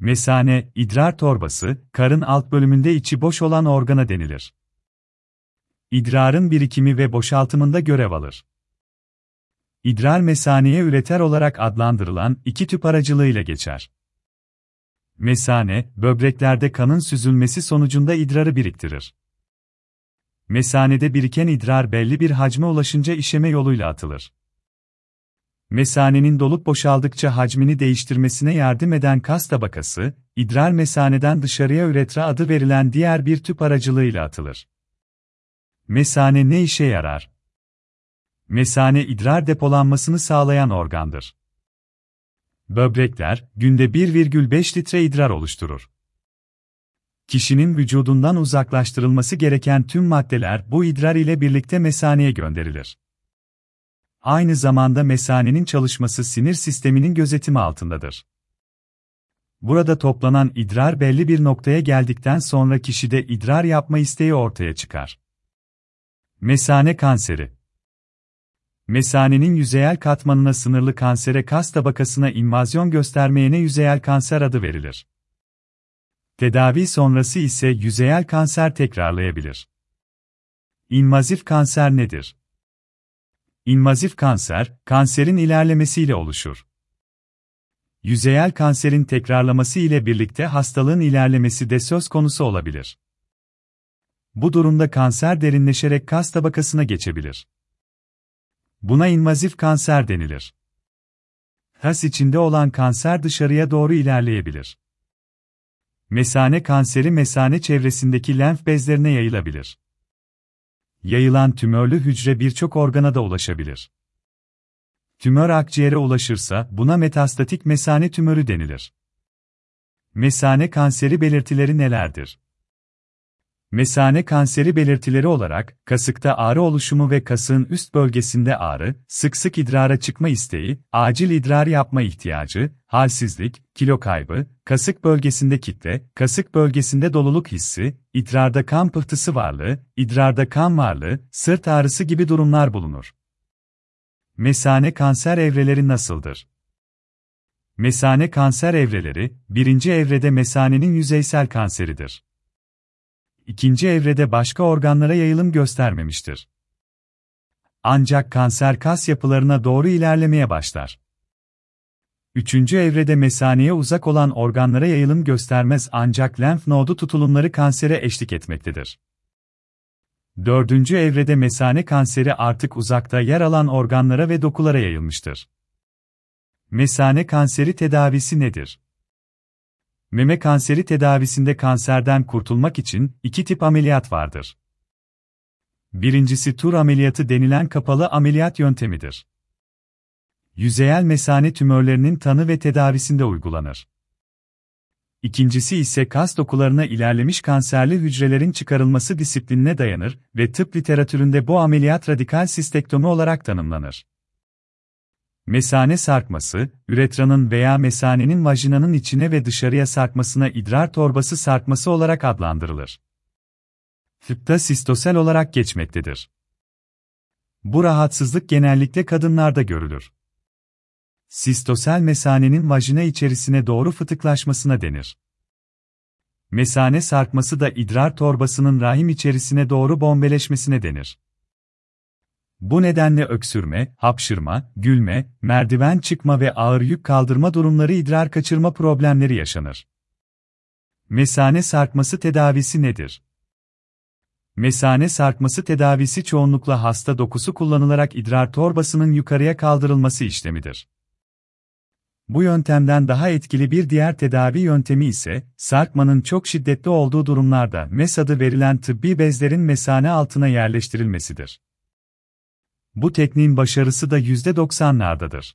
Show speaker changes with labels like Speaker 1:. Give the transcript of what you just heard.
Speaker 1: Mesane, idrar torbası, karın alt bölümünde içi boş olan organa denilir. İdrarın birikimi ve boşaltımında görev alır. İdrar mesaneye üreter olarak adlandırılan iki tüp aracılığıyla geçer. Mesane, böbreklerde kanın süzülmesi sonucunda idrarı biriktirir. Mesanede biriken idrar belli bir hacme ulaşınca işeme yoluyla atılır. Mesanenin dolup boşaldıkça hacmini değiştirmesine yardım eden kas tabakası, idrar mesaneden dışarıya üretre adı verilen diğer bir tüp aracılığıyla atılır. Mesane ne işe yarar? Mesane idrar depolanmasını sağlayan organdır. Böbrekler, günde 1,5 litre idrar oluşturur. Kişinin vücudundan uzaklaştırılması gereken tüm maddeler bu idrar ile birlikte mesaneye gönderilir. Aynı zamanda mesanenin çalışması sinir sisteminin gözetimi altındadır. Burada toplanan idrar belli bir noktaya geldikten sonra kişide idrar yapma isteği ortaya çıkar. Mesane kanseri Mesanenin yüzeyel katmanına sınırlı kansere kas tabakasına invazyon göstermeyene yüzeyel kanser adı verilir. Tedavi sonrası ise yüzeyel kanser tekrarlayabilir. İnvazif kanser nedir? İnvazif kanser, kanserin ilerlemesiyle oluşur. Yüzeyel kanserin tekrarlaması ile birlikte hastalığın ilerlemesi de söz konusu olabilir. Bu durumda kanser derinleşerek kas tabakasına geçebilir. Buna invazif kanser denilir. Kas içinde olan kanser dışarıya doğru ilerleyebilir. Mesane kanseri mesane çevresindeki lenf bezlerine yayılabilir. Yayılan tümörlü hücre birçok organa da ulaşabilir. Tümör akciğere ulaşırsa buna metastatik mesane tümörü denilir. Mesane kanseri belirtileri nelerdir? Mesane kanseri belirtileri olarak, kasıkta ağrı oluşumu ve kasığın üst bölgesinde ağrı, sık sık idrara çıkma isteği, acil idrar yapma ihtiyacı, halsizlik, kilo kaybı, kasık bölgesinde kitle, kasık bölgesinde doluluk hissi, idrarda kan pıhtısı varlığı, idrarda kan varlığı, sırt ağrısı gibi durumlar bulunur. Mesane kanser evreleri nasıldır? Mesane kanser evreleri, birinci evrede mesanenin yüzeysel kanseridir ikinci evrede başka organlara yayılım göstermemiştir. Ancak kanser kas yapılarına doğru ilerlemeye başlar. Üçüncü evrede mesaneye uzak olan organlara yayılım göstermez ancak lenf nodu tutulumları kansere eşlik etmektedir. Dördüncü evrede mesane kanseri artık uzakta yer alan organlara ve dokulara yayılmıştır. Mesane kanseri tedavisi nedir? Meme kanseri tedavisinde kanserden kurtulmak için iki tip ameliyat vardır. Birincisi tur ameliyatı denilen kapalı ameliyat yöntemidir. Yüzeyel mesane tümörlerinin tanı ve tedavisinde uygulanır. İkincisi ise kas dokularına ilerlemiş kanserli hücrelerin çıkarılması disiplinine dayanır ve tıp literatüründe bu ameliyat radikal sistektomi olarak tanımlanır. Mesane sarkması, üretranın veya mesanenin vajinanın içine ve dışarıya sarkmasına idrar torbası sarkması olarak adlandırılır. Tıpta sistosel olarak geçmektedir. Bu rahatsızlık genellikle kadınlarda görülür. Sistosel mesanenin vajina içerisine doğru fıtıklaşmasına denir. Mesane sarkması da idrar torbasının rahim içerisine doğru bombeleşmesine denir. Bu nedenle öksürme, hapşırma, gülme, merdiven çıkma ve ağır yük kaldırma durumları idrar kaçırma problemleri yaşanır. Mesane sarkması tedavisi nedir? Mesane sarkması tedavisi çoğunlukla hasta dokusu kullanılarak idrar torbasının yukarıya kaldırılması işlemidir. Bu yöntemden daha etkili bir diğer tedavi yöntemi ise, sarkmanın çok şiddetli olduğu durumlarda MES adı verilen tıbbi bezlerin mesane altına yerleştirilmesidir. Bu tekniğin başarısı da %90'lardadır.